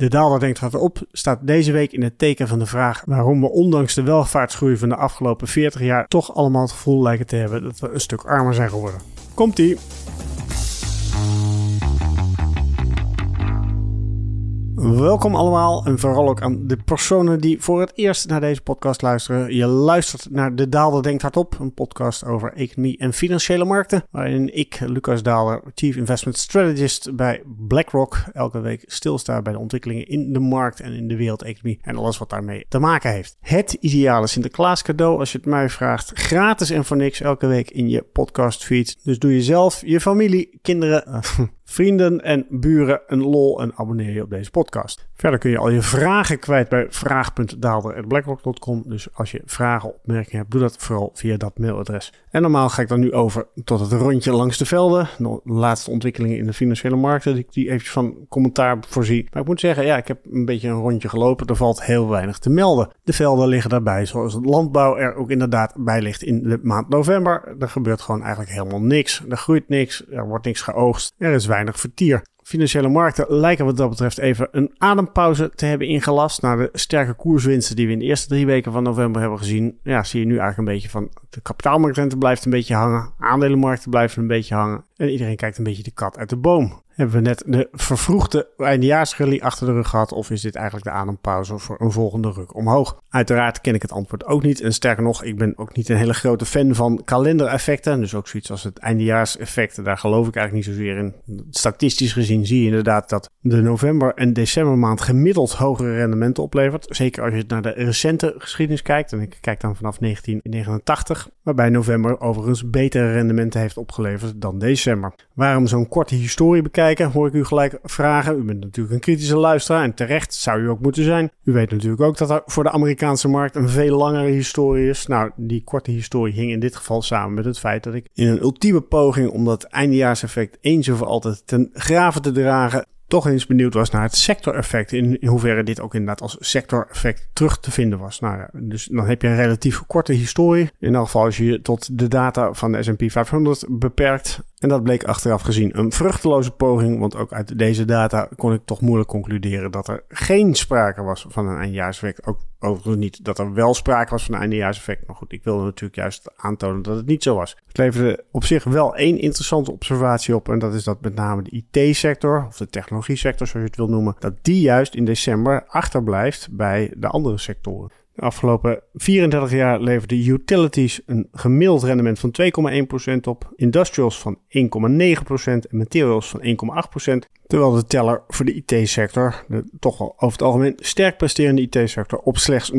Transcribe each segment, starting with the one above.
De daalder denkt gaat op staat deze week in het teken van de vraag waarom we ondanks de welvaartsgroei van de afgelopen 40 jaar toch allemaal het gevoel lijken te hebben dat we een stuk armer zijn geworden. Komt-ie! Welkom allemaal en vooral ook aan de personen die voor het eerst naar deze podcast luisteren. Je luistert naar De Daalder Denkt Hardop, een podcast over economie en financiële markten. Waarin ik, Lucas Daalder, Chief Investment Strategist bij BlackRock, elke week stilsta bij de ontwikkelingen in de markt en in de wereldeconomie en alles wat daarmee te maken heeft. Het ideale Sinterklaas cadeau, als je het mij vraagt, gratis en voor niks elke week in je podcast feed. Dus doe jezelf, je familie, kinderen, vrienden en buren een lol en abonneer je op deze podcast. Verder kun je al je vragen kwijt bij vraag.daalder.blackrock.com. Dus als je vragen of opmerkingen hebt, doe dat vooral via dat mailadres. En normaal ga ik dan nu over tot het rondje langs de velden. De laatste ontwikkelingen in de financiële markten, die ik die eventjes van commentaar voorzie. Maar ik moet zeggen, ja, ik heb een beetje een rondje gelopen. Er valt heel weinig te melden. De velden liggen daarbij, zoals het landbouw er ook inderdaad bij ligt in de maand november. Er gebeurt gewoon eigenlijk helemaal niks. Er groeit niks, er wordt niks geoogst, er is weinig vertier. Financiële markten lijken wat dat betreft even een adempauze te hebben ingelast. Na de sterke koerswinsten die we in de eerste drie weken van november hebben gezien, ja, zie je nu eigenlijk een beetje van de kapitaalmarktrente blijft een beetje hangen, aandelenmarkten blijven een beetje hangen en iedereen kijkt een beetje de kat uit de boom. Hebben we net de vervroegde eindejaarsrally achter de rug gehad? Of is dit eigenlijk de adempauze voor een volgende ruk omhoog? Uiteraard ken ik het antwoord ook niet. En sterker nog, ik ben ook niet een hele grote fan van kalendereffecten. Dus ook zoiets als het eindejaarseffect. Daar geloof ik eigenlijk niet zozeer in. Statistisch gezien zie je inderdaad dat de november- en decembermaand gemiddeld hogere rendementen oplevert. Zeker als je naar de recente geschiedenis kijkt. En ik kijk dan vanaf 1989. Waarbij november overigens betere rendementen heeft opgeleverd dan december. Waarom zo'n korte historie bekijken, hoor ik u gelijk vragen. U bent natuurlijk een kritische luisteraar en terecht zou u ook moeten zijn. U weet natuurlijk ook dat er voor de Amerikaanse markt een veel langere historie is. Nou, die korte historie hing in dit geval samen met het feit dat ik in een ultieme poging om dat eindejaarseffect eens of altijd ten graven te dragen toch eens benieuwd was naar het sectoreffect. In hoeverre dit ook inderdaad als sectoreffect terug te vinden was. Nou ja, dus dan heb je een relatief korte historie. In elk geval als je je tot de data van de S&P 500 beperkt. En dat bleek achteraf gezien een vruchteloze poging, want ook uit deze data kon ik toch moeilijk concluderen dat er geen sprake was van een eindjaarseffect. Ook overigens niet dat er wel sprake was van een eindejaarseffect. Maar goed, ik wilde natuurlijk juist aantonen dat het niet zo was. Het leverde op zich wel één interessante observatie op. En dat is dat met name de IT-sector, of de technologie-sector zoals je het wil noemen, dat die juist in december achterblijft bij de andere sectoren. De afgelopen 34 jaar leverden utilities een gemiddeld rendement van 2,1% op, industrials van 1,9% en materials van 1,8%. Terwijl de teller voor de IT-sector, de toch wel over het algemeen sterk presterende IT-sector, op slechts 0,4%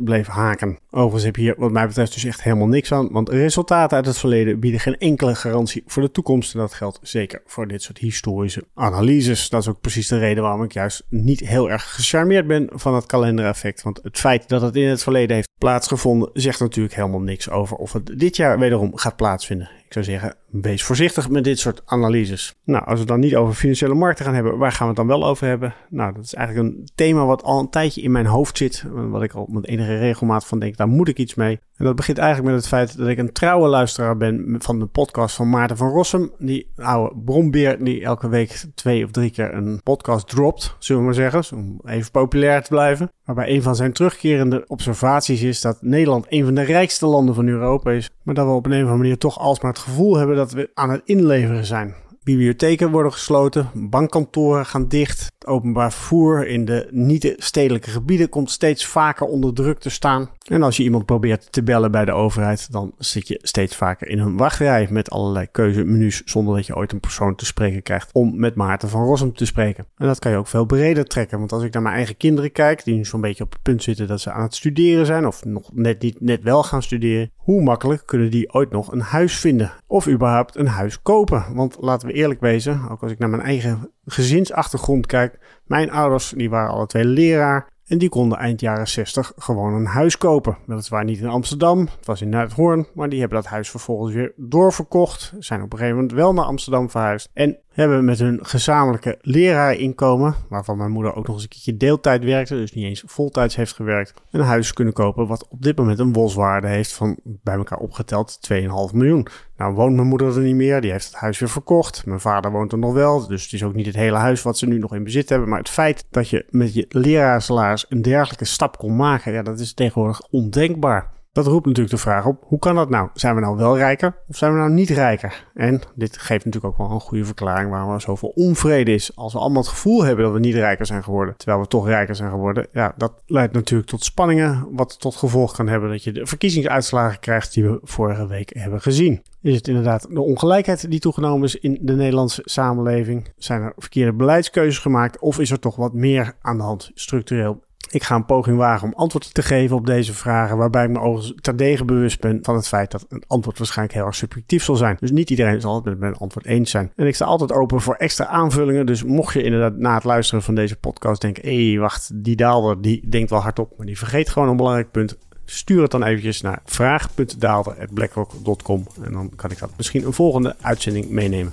bleef haken. Overigens heb je hier wat mij betreft dus echt helemaal niks aan, want resultaten uit het verleden bieden geen enkele garantie voor de toekomst. En dat geldt zeker voor dit soort historische analyses. Dat is ook precies de reden waarom ik juist niet heel erg gecharmeerd ben van het kalendereffect. Want het feit dat het in het verleden heeft plaatsgevonden, zegt natuurlijk helemaal niks over of het dit jaar wederom gaat plaatsvinden. Ik zou zeggen, wees voorzichtig met dit soort analyses. Nou, als we dan niet over financiële markten gaan hebben, waar gaan we het dan wel over hebben? Nou, dat is eigenlijk een thema wat al een tijdje in mijn hoofd zit. Wat ik al met enige regelmaat van denk, daar moet ik iets mee. En dat begint eigenlijk met het feit dat ik een trouwe luisteraar ben van de podcast van Maarten van Rossum. Die oude brombeer die elke week twee of drie keer een podcast dropt, zullen we maar zeggen. Om even populair te blijven. Waarbij een van zijn terugkerende observaties is dat Nederland een van de rijkste landen van Europa is. Maar dat we op een of andere manier toch alsmaar het gevoel hebben dat we aan het inleveren zijn. Bibliotheken worden gesloten, bankkantoren gaan dicht. Openbaar vervoer in de niet-stedelijke gebieden komt steeds vaker onder druk te staan. En als je iemand probeert te bellen bij de overheid, dan zit je steeds vaker in een wachtrij met allerlei keuzemenu's zonder dat je ooit een persoon te spreken krijgt om met Maarten van Rossum te spreken. En dat kan je ook veel breder trekken, want als ik naar mijn eigen kinderen kijk, die nu zo'n beetje op het punt zitten dat ze aan het studeren zijn of nog net niet net wel gaan studeren, hoe makkelijk kunnen die ooit nog een huis vinden of überhaupt een huis kopen? Want laten we eerlijk wezen, ook als ik naar mijn eigen gezinsachtergrond kijk, mijn ouders die waren alle twee leraar. En die konden eind jaren 60 gewoon een huis kopen. Weliswaar niet in Amsterdam, het was in Noordhoorn. Maar die hebben dat huis vervolgens weer doorverkocht. Zijn op een gegeven moment wel naar Amsterdam verhuisd. En hebben met hun gezamenlijke leraarinkomen, waarvan mijn moeder ook nog eens een keertje deeltijd werkte, dus niet eens voltijds heeft gewerkt, een huis kunnen kopen wat op dit moment een boswaarde heeft van bij elkaar opgeteld 2,5 miljoen. Nou woont mijn moeder er niet meer, die heeft het huis weer verkocht. Mijn vader woont er nog wel, dus het is ook niet het hele huis wat ze nu nog in bezit hebben. Maar het feit dat je met je leraarsalaris een dergelijke stap kon maken, ja, dat is tegenwoordig ondenkbaar. Dat roept natuurlijk de vraag op, hoe kan dat nou? Zijn we nou wel rijker of zijn we nou niet rijker? En dit geeft natuurlijk ook wel een goede verklaring waarom er zoveel onvrede is. Als we allemaal het gevoel hebben dat we niet rijker zijn geworden, terwijl we toch rijker zijn geworden, ja, dat leidt natuurlijk tot spanningen, wat tot gevolg kan hebben dat je de verkiezingsuitslagen krijgt die we vorige week hebben gezien. Is het inderdaad de ongelijkheid die toegenomen is in de Nederlandse samenleving? Zijn er verkeerde beleidskeuzes gemaakt of is er toch wat meer aan de hand structureel? Ik ga een poging wagen om antwoord te geven op deze vragen, waarbij ik me overigens terdege bewust ben van het feit dat een antwoord waarschijnlijk heel erg subjectief zal zijn. Dus niet iedereen zal het met mijn antwoord eens zijn. En ik sta altijd open voor extra aanvullingen, dus mocht je inderdaad na het luisteren van deze podcast denken, hé hey, wacht, die daalder die denkt wel hardop, maar die vergeet gewoon een belangrijk punt. Stuur het dan eventjes naar vraag.daalder.blackrock.com en dan kan ik dat misschien een volgende uitzending meenemen.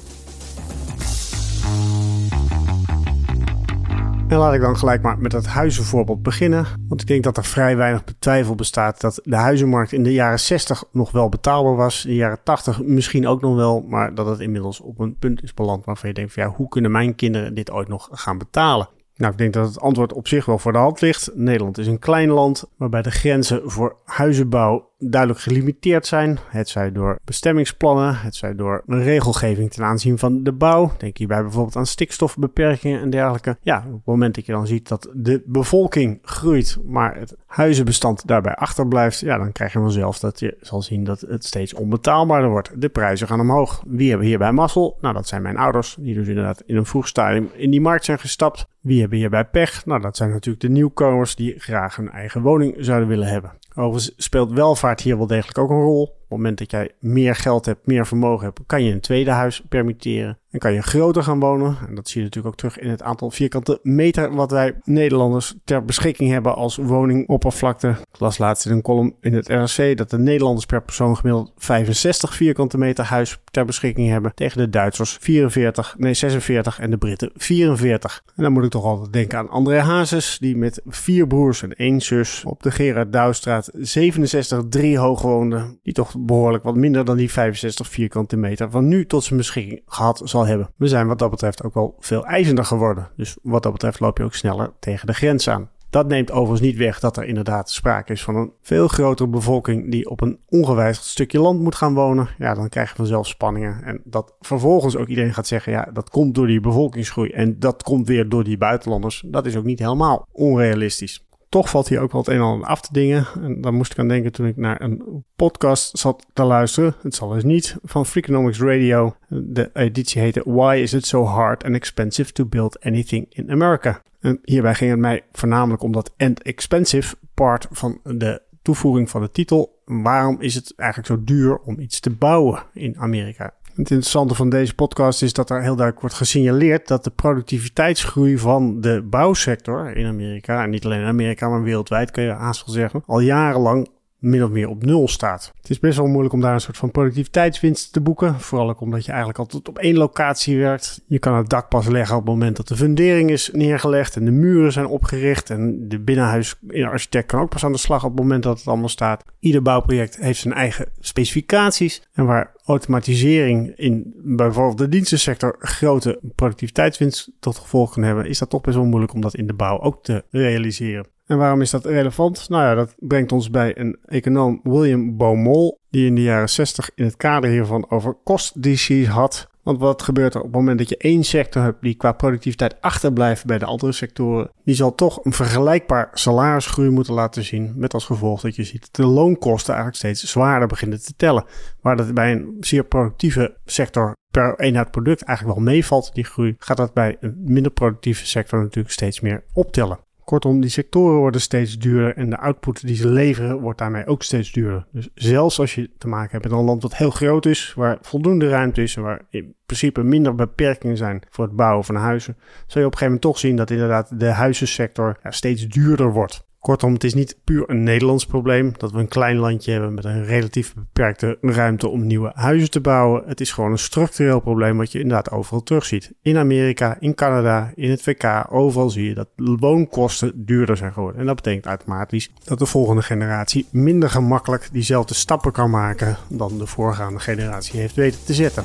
En laat ik dan gelijk maar met het huizenvoorbeeld beginnen. Want ik denk dat er vrij weinig twijfel bestaat dat de huizenmarkt in de jaren 60 nog wel betaalbaar was. In de jaren 80 misschien ook nog wel. Maar dat het inmiddels op een punt is beland waarvan je denkt van ja, hoe kunnen mijn kinderen dit ooit nog gaan betalen? Nou, ik denk dat het antwoord op zich wel voor de hand ligt. Nederland is een klein land waarbij de grenzen voor huizenbouw duidelijk gelimiteerd zijn. Het zij door bestemmingsplannen, het zij door een regelgeving ten aanzien van de bouw. Denk hierbij bijvoorbeeld aan stikstofbeperkingen en dergelijke. Ja, op het moment dat je dan ziet dat de bevolking groeit, maar het huizenbestand daarbij achterblijft, ja, dan krijg je vanzelf dat je zal zien dat het steeds onbetaalbaarder wordt. De prijzen gaan omhoog. Wie hebben hierbij mazzel? Nou, dat zijn mijn ouders, die dus inderdaad in een vroeg stadium in die markt zijn gestapt. Wie hebben hierbij pech? Nou, dat zijn natuurlijk de nieuwkomers die graag hun eigen woning zouden willen hebben. Overigens speelt welvaart hier wel degelijk ook een rol. Het moment dat jij meer geld hebt, meer vermogen hebt, kan je een tweede huis permitteren. En kan je groter gaan wonen. En dat zie je natuurlijk ook terug in het aantal vierkante meter wat wij Nederlanders ter beschikking hebben als woningoppervlakte. Ik las laatst in een column in het RC dat de Nederlanders per persoon gemiddeld 65 vierkante meter huis ter beschikking hebben. Tegen de Duitsers 44, nee 46 en de Britten 44. En dan moet ik toch altijd denken aan André Hazes, die met vier broers en één zus op de Gerard Douwstraat 67 3 hoog woonde. Die toch behoorlijk wat minder dan die 65 vierkante meter van nu tot zijn beschikking gehad zal hebben. We zijn wat dat betreft ook wel veel eisender geworden. Dus wat dat betreft loop je ook sneller tegen de grens aan. Dat neemt overigens niet weg dat er inderdaad sprake is van een veel grotere bevolking die op een ongewijzigd stukje land moet gaan wonen. Ja, dan krijg je vanzelf spanningen. En dat vervolgens ook iedereen gaat zeggen, ja, dat komt door die bevolkingsgroei en dat komt weer door die buitenlanders. Dat is ook niet helemaal onrealistisch toch valt hier ook wel het een en ander af te dingen. En daar moest ik aan denken toen ik naar een podcast zat te luisteren. Het zal dus niet van Freakonomics Radio. De editie heette Why is it so hard and expensive to build anything in America? En hierbij ging het mij voornamelijk om dat and expensive part van de toevoeging van de titel. Waarom is het eigenlijk zo duur om iets te bouwen in Amerika? Het interessante van deze podcast is dat er heel duidelijk wordt gesignaleerd dat de productiviteitsgroei van de bouwsector in Amerika, en niet alleen in Amerika, maar wereldwijd kun je haast zeggen, al jarenlang min of meer op nul staat. Het is best wel moeilijk om daar een soort van productiviteitswinst te boeken. Vooral ook omdat je eigenlijk altijd op één locatie werkt. Je kan het dak pas leggen op het moment dat de fundering is neergelegd en de muren zijn opgericht. En de binnenhuisarchitect kan ook pas aan de slag op het moment dat het allemaal staat. Ieder bouwproject heeft zijn eigen specificaties. En waar automatisering in bijvoorbeeld de dienstensector grote productiviteitswinst tot gevolg kan hebben, is dat toch best wel moeilijk om dat in de bouw ook te realiseren. En waarom is dat relevant? Nou ja, dat brengt ons bij een econoom William Baumol, die in de jaren 60 in het kader hiervan over kostdices had. Want wat gebeurt er op het moment dat je één sector hebt die qua productiviteit achterblijft bij de andere sectoren? Die zal toch een vergelijkbaar salarisgroei moeten laten zien. Met als gevolg dat je ziet dat de loonkosten eigenlijk steeds zwaarder beginnen te tellen. Waar dat bij een zeer productieve sector per eenheid product eigenlijk wel meevalt, die groei, gaat dat bij een minder productieve sector natuurlijk steeds meer optellen. Kortom, die sectoren worden steeds duurder en de output die ze leveren wordt daarmee ook steeds duurder. Dus zelfs als je te maken hebt met een land wat heel groot is, waar voldoende ruimte is en waar in principe minder beperkingen zijn voor het bouwen van huizen, zul je op een gegeven moment toch zien dat inderdaad de huizensector ja, steeds duurder wordt. Kortom, het is niet puur een Nederlands probleem dat we een klein landje hebben met een relatief beperkte ruimte om nieuwe huizen te bouwen. Het is gewoon een structureel probleem wat je inderdaad overal terugziet. In Amerika, in Canada, in het VK, overal zie je dat woonkosten duurder zijn geworden. En dat betekent automatisch dat de volgende generatie minder gemakkelijk diezelfde stappen kan maken dan de voorgaande generatie heeft weten te zetten.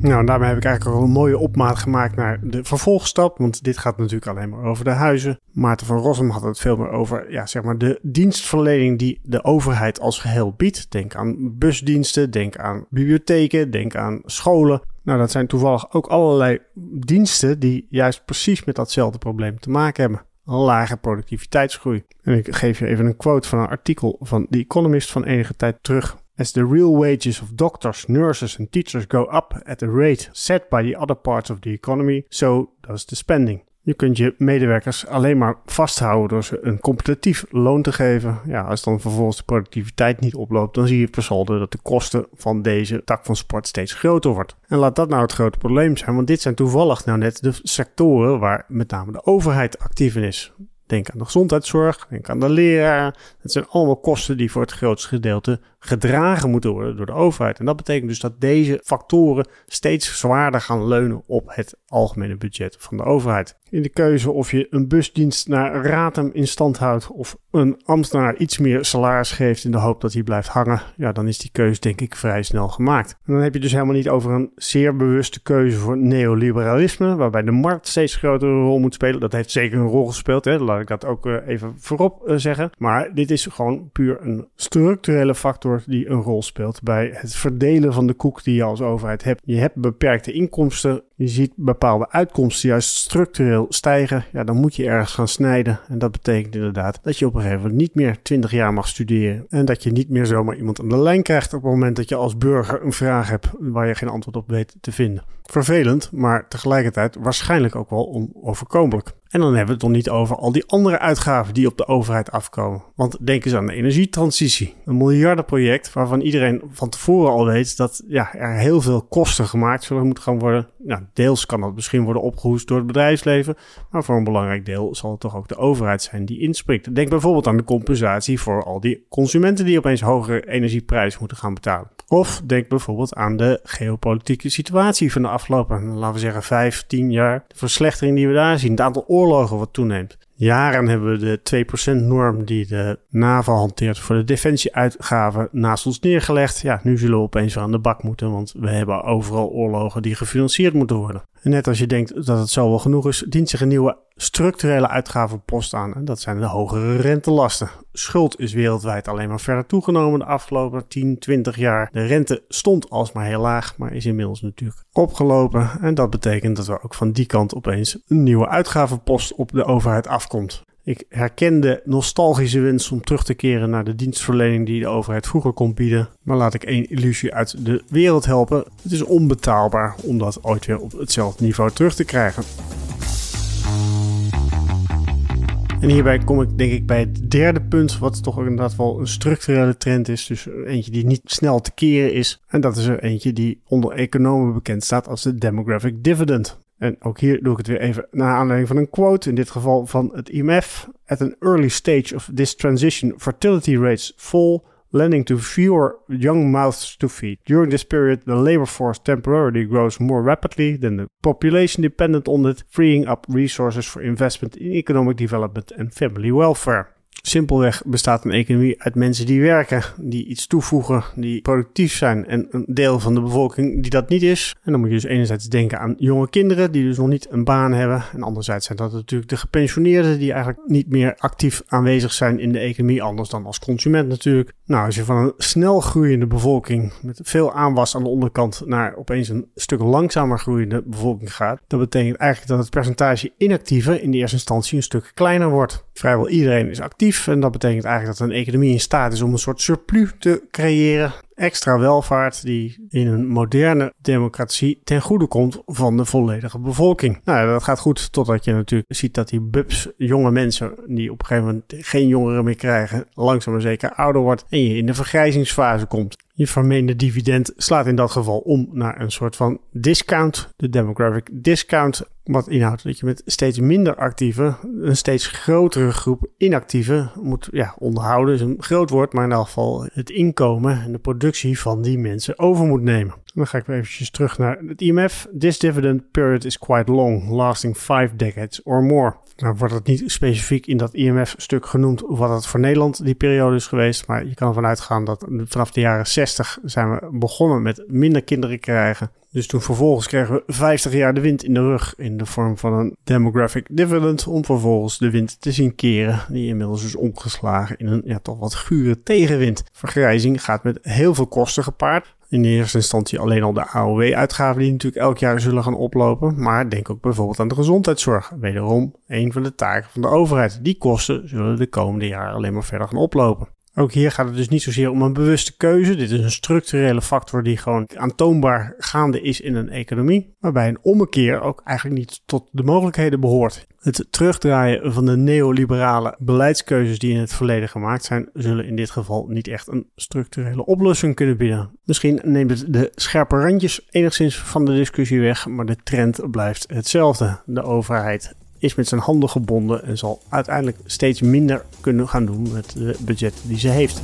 Nou, daarmee heb ik eigenlijk al een mooie opmaat gemaakt naar de vervolgstap. Want dit gaat natuurlijk alleen maar over de huizen. Maarten van Rossum had het veel meer over ja, zeg maar de dienstverlening die de overheid als geheel biedt. Denk aan busdiensten, denk aan bibliotheken, denk aan scholen. Nou, dat zijn toevallig ook allerlei diensten die juist precies met datzelfde probleem te maken hebben. Een lage productiviteitsgroei. En ik geef je even een quote van een artikel van The Economist van enige tijd terug. As the real wages of doctors, nurses, and teachers go up at a rate set by the other parts of the economy, so does the spending. Je kunt je medewerkers alleen maar vasthouden door ze een competitief loon te geven. Ja, als dan vervolgens de productiviteit niet oploopt, dan zie je per saldo dat de kosten van deze tak van sport steeds groter wordt. En laat dat nou het grote probleem zijn, want dit zijn toevallig nou net de sectoren waar met name de overheid actief in is. Denk aan de gezondheidszorg, denk aan de leraar. Het zijn allemaal kosten die voor het grootste gedeelte gedragen moeten worden door de overheid. En dat betekent dus dat deze factoren steeds zwaarder gaan leunen op het algemene budget van de overheid. In de keuze of je een busdienst naar Ratem in stand houdt of een ambtenaar iets meer salaris geeft in de hoop dat hij blijft hangen, ja, dan is die keuze denk ik vrij snel gemaakt. En dan heb je dus helemaal niet over een zeer bewuste keuze voor neoliberalisme, waarbij de markt steeds grotere rol moet spelen. Dat heeft zeker een rol gespeeld, hè? laat ik dat ook eh, even voorop eh, zeggen. Maar dit is gewoon puur een structurele factor die een rol speelt bij het verdelen van de koek die je als overheid hebt. Je hebt beperkte inkomsten, je ziet bepaalde uitkomsten juist structureel stijgen. Ja, dan moet je ergens gaan snijden. En dat betekent inderdaad dat je op een gegeven moment niet meer 20 jaar mag studeren. En dat je niet meer zomaar iemand aan de lijn krijgt op het moment dat je als burger een vraag hebt waar je geen antwoord op weet te vinden. Vervelend, maar tegelijkertijd waarschijnlijk ook wel onoverkomelijk. En dan hebben we het nog niet over al die andere uitgaven die op de overheid afkomen. Want denk eens aan de energietransitie. Een miljardenproject waarvan iedereen van tevoren al weet dat ja, er heel veel kosten gemaakt zullen moeten gaan worden. Nou, deels kan dat misschien worden opgehoest door het bedrijfsleven. Maar voor een belangrijk deel zal het toch ook de overheid zijn die inspringt. Denk bijvoorbeeld aan de compensatie voor al die consumenten die opeens hogere energieprijzen moeten gaan betalen. Of denk bijvoorbeeld aan de geopolitieke situatie van de afgelopen, laten we zeggen, vijf, tien jaar. De verslechtering die we daar zien, het aantal oorlogen wat toeneemt. Jaren hebben we de 2%-norm die de NAVO hanteert voor de defensieuitgaven naast ons neergelegd. Ja, nu zullen we opeens weer aan de bak moeten, want we hebben overal oorlogen die gefinancierd moeten worden. Net als je denkt dat het zo wel genoeg is, dient zich een nieuwe structurele uitgavenpost aan. En dat zijn de hogere rentelasten. Schuld is wereldwijd alleen maar verder toegenomen de afgelopen 10, 20 jaar. De rente stond alsmaar heel laag, maar is inmiddels natuurlijk opgelopen. En dat betekent dat er ook van die kant opeens een nieuwe uitgavenpost op de overheid afkomt. Ik herken de nostalgische wens om terug te keren naar de dienstverlening die de overheid vroeger kon bieden. Maar laat ik één illusie uit de wereld helpen. Het is onbetaalbaar om dat ooit weer op hetzelfde niveau terug te krijgen. En hierbij kom ik denk ik bij het derde punt, wat toch inderdaad wel een structurele trend is. Dus eentje die niet snel te keren is. En dat is er eentje die onder economen bekend staat als de demographic dividend. En ook hier doe ik het weer even naar aanleiding van een quote, in dit geval van het IMF. At an early stage of this transition, fertility rates fall, lending to fewer young mouths to feed. During this period, the labor force temporarily grows more rapidly than the population dependent on it, freeing up resources for investment in economic development and family welfare. Simpelweg bestaat een economie uit mensen die werken, die iets toevoegen, die productief zijn. En een deel van de bevolking die dat niet is. En dan moet je dus enerzijds denken aan jonge kinderen die dus nog niet een baan hebben. En anderzijds zijn dat natuurlijk de gepensioneerden die eigenlijk niet meer actief aanwezig zijn in de economie. Anders dan als consument natuurlijk. Nou, als je van een snel groeiende bevolking met veel aanwas aan de onderkant naar opeens een stuk langzamer groeiende bevolking gaat. Dat betekent eigenlijk dat het percentage inactieven in de eerste instantie een stuk kleiner wordt. Vrijwel iedereen is actief en dat betekent eigenlijk dat een economie in staat is om een soort surplus te creëren. Extra welvaart die in een moderne democratie ten goede komt van de volledige bevolking. Nou, dat gaat goed totdat je natuurlijk ziet dat die bubs, jonge mensen die op een gegeven moment geen jongeren meer krijgen, langzaam maar zeker ouder wordt en je in de vergrijzingsfase komt. Je vermeende dividend slaat in dat geval om naar een soort van discount, de demographic discount Wat inhoudt dat je met steeds minder actieven een steeds grotere groep inactieven moet ja, onderhouden. is een groot woord, maar in elk geval het inkomen en de productie van die mensen over moet nemen. Dan ga ik weer eventjes terug naar het IMF. This dividend period is quite long, lasting five decades or more. Nou wordt het niet specifiek in dat IMF-stuk genoemd wat het voor Nederland die periode is geweest. Maar je kan ervan uitgaan dat vanaf de jaren 60 zijn we begonnen met minder kinderen krijgen. Dus toen vervolgens kregen we 50 jaar de wind in de rug in de vorm van een demographic dividend. Om vervolgens de wind te zien keren, die inmiddels is omgeslagen in een ja, toch wat gure tegenwind. Vergrijzing gaat met heel veel kosten gepaard. In de eerste instantie alleen al de AOW-uitgaven die natuurlijk elk jaar zullen gaan oplopen. Maar denk ook bijvoorbeeld aan de gezondheidszorg. Wederom een van de taken van de overheid. Die kosten zullen de komende jaren alleen maar verder gaan oplopen. Ook hier gaat het dus niet zozeer om een bewuste keuze. Dit is een structurele factor die gewoon aantoonbaar gaande is in een economie. Waarbij een ommekeer ook eigenlijk niet tot de mogelijkheden behoort. Het terugdraaien van de neoliberale beleidskeuzes die in het verleden gemaakt zijn, zullen in dit geval niet echt een structurele oplossing kunnen bieden. Misschien neemt het de scherpe randjes enigszins van de discussie weg, maar de trend blijft hetzelfde. De overheid is met zijn handen gebonden en zal uiteindelijk steeds minder kunnen gaan doen met de budget die ze heeft.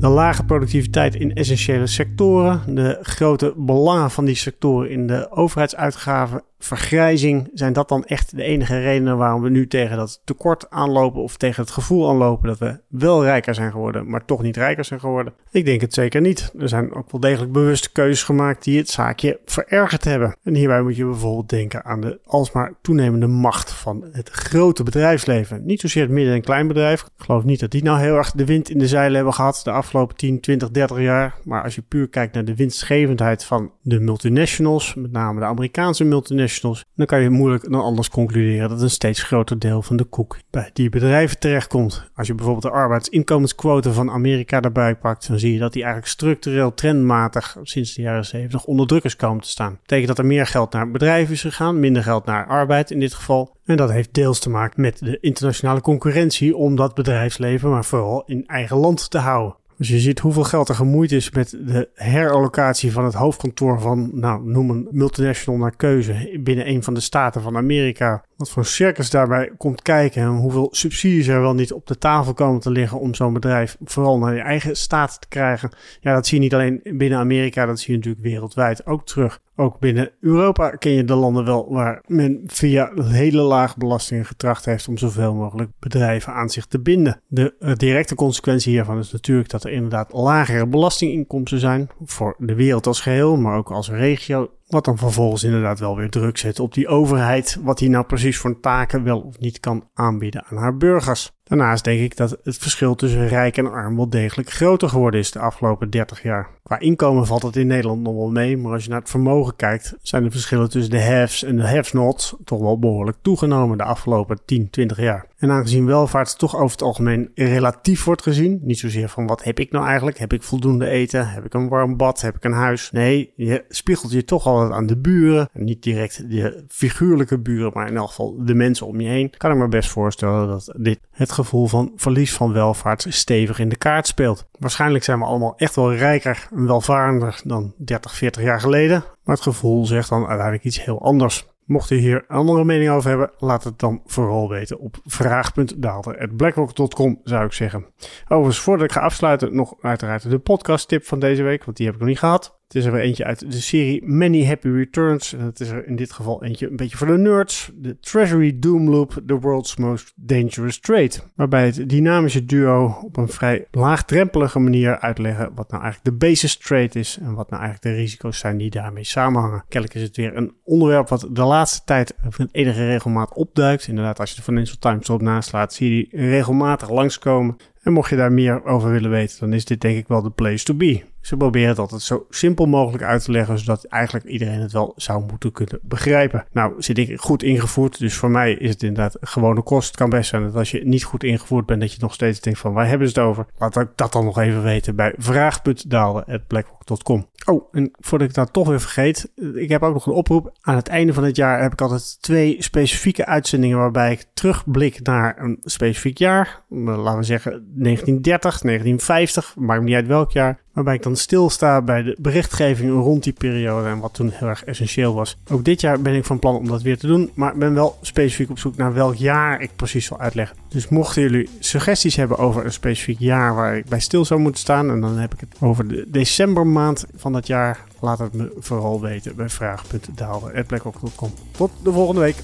De lage productiviteit in essentiële sectoren, de grote belangen van die sectoren in de overheidsuitgaven vergrijzing, zijn dat dan echt de enige redenen waarom we nu tegen dat tekort aanlopen of tegen het gevoel aanlopen dat we wel rijker zijn geworden, maar toch niet rijker zijn geworden? Ik denk het zeker niet. Er zijn ook wel degelijk bewuste keuzes gemaakt die het zaakje verergerd hebben. En hierbij moet je bijvoorbeeld denken aan de alsmaar toenemende macht van het grote bedrijfsleven. Niet zozeer het midden- en kleinbedrijf. Ik geloof niet dat die nou heel erg de wind in de zeilen hebben gehad de afgelopen 10, 20, 30 jaar. Maar als je puur kijkt naar de winstgevendheid van de multinationals, met name de Amerikaanse multinationals, dan kan je moeilijk dan anders concluderen dat een steeds groter deel van de koek bij die bedrijven terechtkomt. Als je bijvoorbeeld de arbeidsinkomensquote van Amerika erbij pakt, dan zie je dat die eigenlijk structureel trendmatig sinds de jaren 70 onder druk is komen te staan. Dat betekent dat er meer geld naar bedrijven is gegaan, minder geld naar arbeid in dit geval. En dat heeft deels te maken met de internationale concurrentie om dat bedrijfsleven, maar vooral in eigen land te houden. Dus je ziet hoeveel geld er gemoeid is met de herallocatie van het hoofdkantoor van, nou, noem een multinational naar keuze binnen een van de staten van Amerika. Wat voor circus daarbij komt kijken en hoeveel subsidies er wel niet op de tafel komen te liggen om zo'n bedrijf vooral naar je eigen staat te krijgen. Ja, dat zie je niet alleen binnen Amerika, dat zie je natuurlijk wereldwijd ook terug. Ook binnen Europa ken je de landen wel waar men via hele laag belastingen getracht heeft om zoveel mogelijk bedrijven aan zich te binden. De eh, directe consequentie hiervan is natuurlijk dat er inderdaad lagere belastinginkomsten zijn voor de wereld als geheel, maar ook als regio. Wat dan vervolgens inderdaad wel weer druk zet op die overheid, wat die nou precies voor taken wel of niet kan aanbieden aan haar burgers. Daarnaast denk ik dat het verschil tussen rijk en arm wel degelijk groter geworden is de afgelopen 30 jaar. Qua inkomen valt het in Nederland nog wel mee, maar als je naar het vermogen kijkt, zijn de verschillen tussen de haves en de have-nots toch wel behoorlijk toegenomen de afgelopen 10, 20 jaar. En aangezien welvaart toch over het algemeen relatief wordt gezien, niet zozeer van wat heb ik nou eigenlijk, heb ik voldoende eten, heb ik een warm bad, heb ik een huis. Nee, je spiegelt je toch altijd aan de buren, en niet direct de figuurlijke buren, maar in elk geval de mensen om je heen. Kan ik me best voorstellen dat dit het gevoel van verlies van welvaart stevig in de kaart speelt. Waarschijnlijk zijn we allemaal echt wel rijker en welvarender dan 30, 40 jaar geleden. Maar het gevoel zegt dan uiteindelijk iets heel anders. Mocht u hier een andere mening over hebben, laat het dan vooral weten op vraag.daalder.blackrock.com zou ik zeggen. Overigens, voordat ik ga afsluiten, nog uiteraard de podcast tip van deze week, want die heb ik nog niet gehad. Het is er weer eentje uit de serie Many Happy Returns. En het is er in dit geval eentje een beetje voor de nerds. De Treasury Doom Loop, the world's most dangerous trade. Waarbij het dynamische duo op een vrij laagdrempelige manier uitleggen wat nou eigenlijk de basis trade is. En wat nou eigenlijk de risico's zijn die daarmee samenhangen. Kennelijk is het weer een onderwerp wat de laatste tijd met enige regelmaat opduikt. Inderdaad, als je de Financial Times erop naslaat, zie je die regelmatig langskomen. En mocht je daar meer over willen weten, dan is dit denk ik wel de place to be. Ze proberen het altijd zo simpel mogelijk uit te leggen, zodat eigenlijk iedereen het wel zou moeten kunnen begrijpen. Nou, zit ik goed ingevoerd, dus voor mij is het inderdaad gewone kost. Het kan best zijn dat als je niet goed ingevoerd bent, dat je nog steeds denkt van waar hebben ze het over? Laat ik dat dan nog even weten bij vraag.daalde.blackrock.com. Oh, en voordat ik dat toch weer vergeet, ik heb ook nog een oproep. Aan het einde van het jaar heb ik altijd twee specifieke uitzendingen waarbij ik terugblik naar een specifiek jaar. Laten we zeggen 1930, 1950, maakt niet uit welk jaar waarbij ik dan stilsta bij de berichtgeving rond die periode en wat toen heel erg essentieel was. Ook dit jaar ben ik van plan om dat weer te doen, maar ben wel specifiek op zoek naar welk jaar ik precies zal uitleggen. Dus mochten jullie suggesties hebben over een specifiek jaar waar ik bij stil zou moeten staan, en dan heb ik het over de decembermaand van dat jaar, laat het me vooral weten bij vraag.daalder.blackrock.com. Tot de volgende week.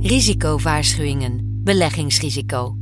Risicowaarschuwingen. Beleggingsrisico.